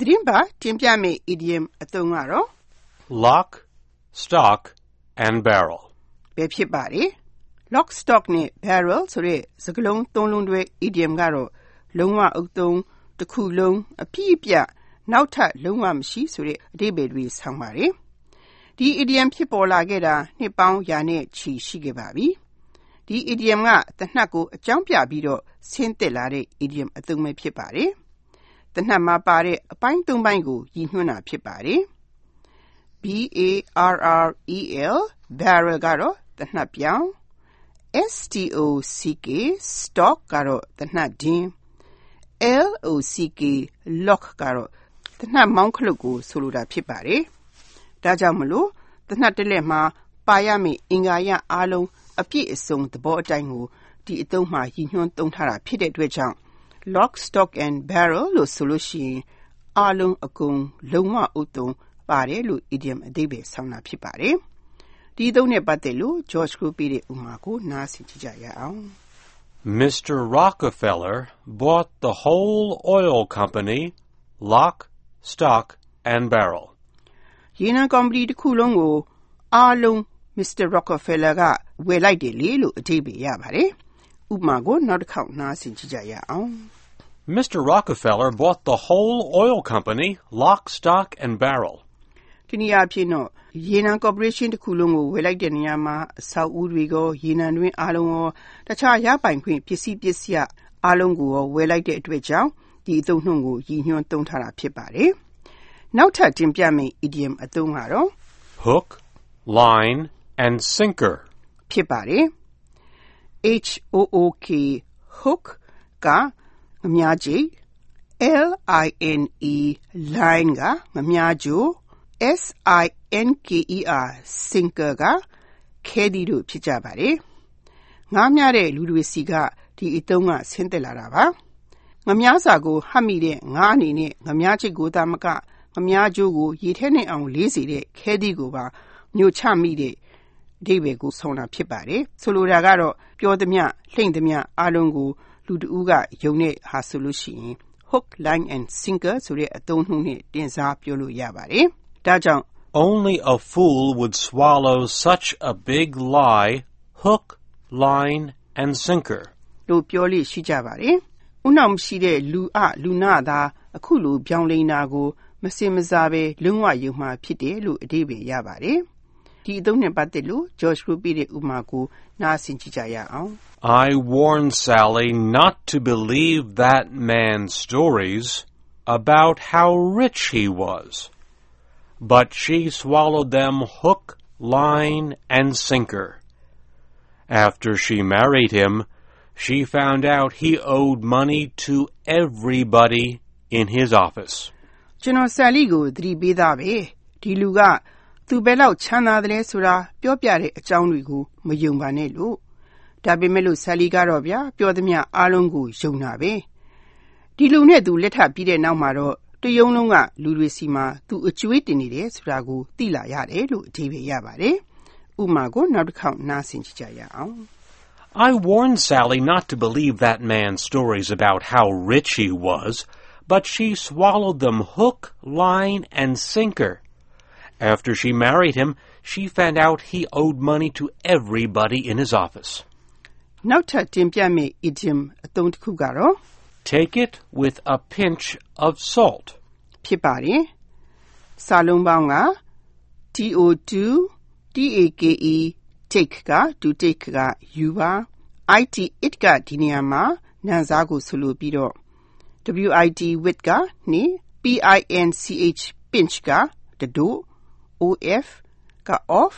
သတင်းပတ်တင်ပြမယ့် idiom အသုံးကတော့ lock, stock, and barrel. ပဲဖြစ်ပါတယ်။ lock stock နဲ့ barrel ဆိုတဲ့စကားလုံးသုံးလုံးတွဲ idiom ကတော့လုံးဝအုပ်သုံးတစ်ခုလုံးအပြည့်အပြည့်နောက်ထပ်လုံးဝမရှိဆိုတဲ့အဓိပ္ပာယ်တွေဆောင်ပါတယ်။ဒီ idiom ဖြစ်ပေါ်လာခဲ့တာနှစ်ပေါင်းရာနဲ့ချီရှိခဲ့ပါပြီ။ဒီ idiom ကတနတ်ကိုအကြောင်းပြပြီးတော့ဆင်းသက်လာတဲ့ idiom အသုံးပဲဖြစ်ပါတယ်။ တနတ်မှာပါတဲ့အပိုင်းသုံးပိုင်းကိုရည်ညွှန်းတာဖြစ်ပါတယ်။ B A R R E L barrel ကတော့တနတ်ပြောင်း S T O C K stock ကတော့တနတ်ဒင်း L O C K lock ကတော့တနတ်မောင်းခလုတ်ကိုဆိုလိုတာဖြစ်ပါတယ်။ဒါကြောင့်မလို့တနတ်တစ်လက်မှာပါရမယ့်အင်္ဂါရအားလုံးအပြည့်အစုံသဘောအတိုင်းကိုဒီအသုံးမှာရည်ညွှန်းသုံးထားတာဖြစ်တဲ့အတွက်ကြောင့် lock stock and barrel လို့ဆိုလို့ရှိရင်အားလုံးအကုန်လုံးဝဥတုံပါတယ်လို့ idiom အဓိပ္ပာယ်ဆောင်တာဖြစ်ပါတယ်။ဒီအသုံးနဲ့ပတ်သက်လို့ George ကိုပေးတဲ့ဥပမာကိုနားဆင်ကြည့်ကြရအောင် Mr. Rockefeller bought the whole oil company, lock, stock, and barrel. ။ရေနံကုမ္ပဏီတစ်ခုလုံးကိုအားလုံး Mr. Rockefeller ကဝယ်လိုက်တယ်လေလို့အဓိပ္ပာယ်ရပါတယ်။ ဥပမာကိုနောက်တစ်ခေါက်နားဆင်ကြည့်ကြရအောင် Mr. Rockefeller bought the whole oil company, lock, stock, and barrel. ။ဒီနေ့အဖြစ်တော့ရေနံကော်ပိုရေးရှင်းတစ်ခုလုံးကိုဝယ်လိုက်တဲ့နေရာမှာအဆောက်အဦတွေကောရေနံတွင်းအားလုံးရောတခြားရပိုင်ခွင့်ပစ္စည်းပစ္စည်းအားလုံးကိုရောဝယ်လိုက်တဲ့အတွက်ကြောင့်ဒီအသုံးနှုန်းကိုရည်ညွှန်းသုံးထားတာဖြစ်ပါတယ်။နောက်ထပ်တင်ပြမယ့် idiom အသုံးကတော့ Hook, line, and sinker. ဖြစ်ပါတယ်။ H O O K hook ကငမြားကြိတ် L I N E line ကငမြားကြို S I N K E R sinker ကခဲသီးတို့ဖြစ်ကြပါတယ်။ငားမြတဲ့လူတွေစီကဒီအသုံးကဆင်းသက်လာတာပါ။ငမြားစာကိုဟပ်မိတဲ့ငါးအနေနဲ့ငမြားချစ်ကိုသာမကငမြားကြိုးကိုရေထဲနဲ့အောင်လေးစေတဲ့ခဲသီးကိုပါမျိုးချမိတဲ့ အဓိပ္ပာယ်ကိုဆောင်တာဖြစ်ပါတယ်။ဆိုလိုတာကတော့ပြောသမျှလှိမ့်သမျှအားလုံးကိုလူတဦးကယုံတဲ့ဟာဆိုလို့ရှိရင် hook line and sinker ဆိုတဲ့အသုံးနှုန်းနဲ့တင်စားပြောလို့ရပါတယ်။ဒါကြောင့် Only a fool would swallow such a big lie, hook, line, and sinker. လို့ပြောလို့ရှိကြပါတယ်။ဥနောက်မရှိတဲ့လူအလူနာသာအခုလိုပြောင်းလဲတာကို မစင်မစားပဲလုံးဝယုံမှဖြစ်တယ်လို့အဓိပ္ပာယ်ရပါတယ်။ ဒီအသုံးနဲ့ပတ်သက်လို့ George ကိုပြတဲ့ဥပမာကိုနားဆင်ကြည့်ကြရအောင် I warned Sally not to believe that man's stories about how rich he was. But she swallowed them hook, line, and sinker. After she married him, she found out he owed money to everybody in his office. ကျွန်တော်ဆယ်လီကိုသတိပေးသားပဲဒီလူက သူဘယ်လောက်ချမ်းသာတယ်လဲဆိုတာပြောပြတဲ့အကြောင်းတွေကိုမယုံပါနဲ့လို့ဒါပေမဲ့လို့ဆယ်လီကတော့ဗျာပြောသမျှအားလုံးကိုယုံတာပဲဒီလူနဲ့သူလက်ထပ်ပြီးတဲ့နောက်မှာတော့တယုံလုံးကလူတွေစီမှာသူအကျွေးတင်နေတယ်ဆိုတာကိုသိလာရတယ်လို့အဓိပ္ပာယ်ရပါတယ်ဥပမာကိုနောက်တစ်ခေါက်နားဆင်ကြည့်ကြရအောင် I warned Sally not to believe that man's stories about how rich he was, but she swallowed them hook, line, and sinker. After she married him, she found out he owed money to everybody in his office. နောက်ထပ်တင်ပြမယ့် idiom အသုံးတစ်ခုကတော့ Take it with a pinch of salt. ဖြစ်ပါတယ်။စာလုံးပေါင်းက TO2 TAKE take က to take ကယူပါ IT it ကဒီနေရာမှာနာမ်စားကိုဆိုလိုပြီးတော့ WIT with ကနေ PINCH pinch ကတတို့ OF က off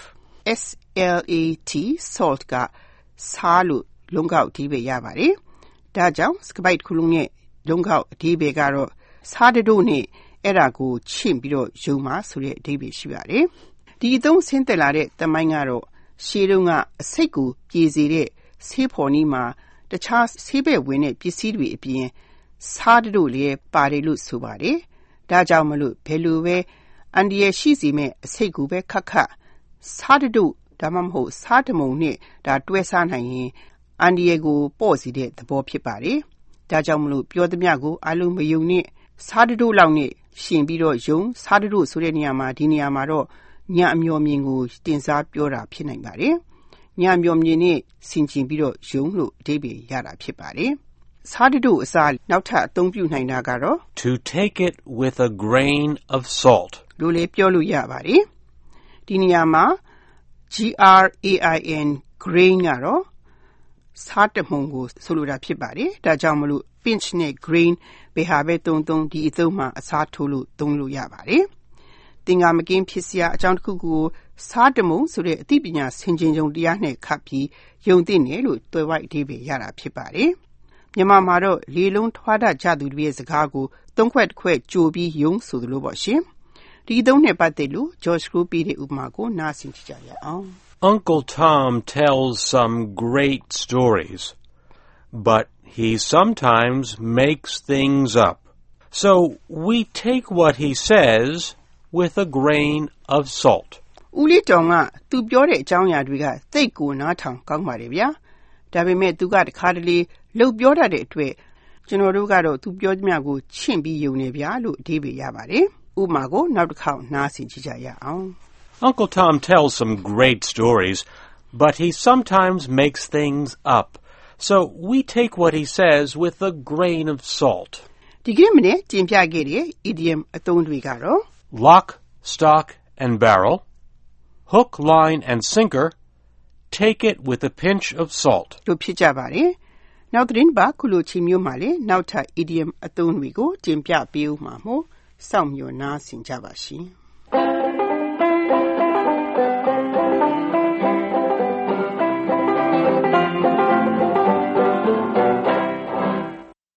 SLAT salt ကစားလို့လုံးကောက်အဓိပ္ပာယ်ရပါတယ်။ဒါကြောင့်စကပိုက်တစ်ခုလုံးရဲ့လုံးကောက်အဓိပ္ပာယ်ကတော့စားတတို့နဲ့အဲ့ဒါကိုချင့်ပြီးတော့ယုံမှာဆိုတဲ့အဓိပ္ပာယ်ရှိပါတယ်။ဒီအသုံးဆင်းသက်လာတဲ့တမိုင်းကတော့ရှေးတုန်းကအစိတ်ကိုပြေစေတဲ့ဆေးဖော်နီးမှာတခြားဆေးဘက်ဝင်တဲ့ပစ္စည်းတွေအပြင်စားတတို့လည်းပါတယ်လို့ဆိုပါတယ်။ဒါကြောင့်မလို့ဘယ်လိုပဲ အန်ဒီရရှိစီမဲ့အစိတ်ကိုပဲခက်ခက်စားတတို့ဒါမှမဟုတ်စားတမုံနဲ့ဒါတွဲစားနိုင်ရင်အန်ဒီရကိုပေါ့စီတဲ့သဘောဖြစ်ပါတယ်။ဒါကြောင့်မလို့ပြောသမျှကိုအလုံးမယုံနဲ့စားတတို့လောက်နဲ့ရှင်ပြီးတော့ယုံစားတတို့ဆိုတဲ့နေရာမှာဒီနေရာမှာတော့ညအမျော်မြင်ကိုတင်စားပြောတာဖြစ်နိုင်ပါတယ်။ညအမျော်မြင်နဲ့ဆင်ခြင်ပြီးတော့ယုံလို့အဓိပ္ပာယ်ရတာဖြစ်ပါတယ်။စားတတို့အစားနောက်ထပ်အသုံးပြုနိုင်တာကတော့ To take it with a grain of salt. လို့လည်းပြောလို့ရပါတယ်။ဒီနေရာမှာ G R A I N grain ကတော့စားတမှုန်ကိုဆိုလိုတာဖြစ်ပါတယ်။ဒါကြောင့်မလို့ pinch နဲ့ grain ဘယ်ဟာပဲတုံတုံဒီအသုံးမှာအစားထိုးလို့သုံးလို့ရပါတယ်။သင်္ကာမကင်းဖြစ်စရာအကြောင်းတစ်ခုကိုစားတမှုန်ဆိုတဲ့အသိပညာဆင်ခြင်ကြုံတရားနဲ့ခတ်ပြီးယုံသိနေလို့တွယ်ဝိုက်အဓိပ္ပာယ်ရတာဖြစ်ပါတယ်။မြန်မာမှာတော့လေလုံးထွားတတ်ကြသူတွေရဲ့စကားကိုသုံးခွက်တစ်ခွက်ကြိုပြီးယုံဆိုသလိုပေါ့ရှင်။ ဒီအသုံးနဲ့ပတ်သက်လို့ George Group ပေးတဲ့ဥပမာကိုနားဆင်ကြည့်ကြရအောင်။ Uncle Tom tells some great stories, but he sometimes makes things up. So we take what he says with a grain of salt. ဦးလေးတောင်ကသူပြောတဲ့အကြောင်းအရာတွေကသိတ်ကိုနားထောင်ကောင်းပါတယ်ဗျာဒါပေမဲ့သူကတခါတလေလှုပ်ပြောတတ်တဲ့အတွက်ကျွန်တော်တို့ကတော့သူပြောသမျှကိုချင့်ပြီးယုံနေဗျာလို့အဓိပ္ပာယ်ရပါတယ် ဥပမာကိုနောက်တစ်ခေါက်နားဆင်ကြည့်ကြရအောင် Uncle Tom tells some great stories, but he sometimes makes things up. So we take what he says with a grain of salt. ဒီကနေ့မနေ့တင်ပြခဲ့တဲ့ idiom အသုံးတွေကတော့ Lock, stock, and barrel. Hook, line, and sinker. Take it with a pinch of salt. တို့ဖြစ်ကြပါတယ်နောက်သတင်းပါခုလိုချိန်မျိုးမှာလေနောက်ထပ် idiom အသုံးတွေကိုတင်ပြပေးဦးမှာမို့ စောင့်မျှော်နားဆင်ကြပါရှင်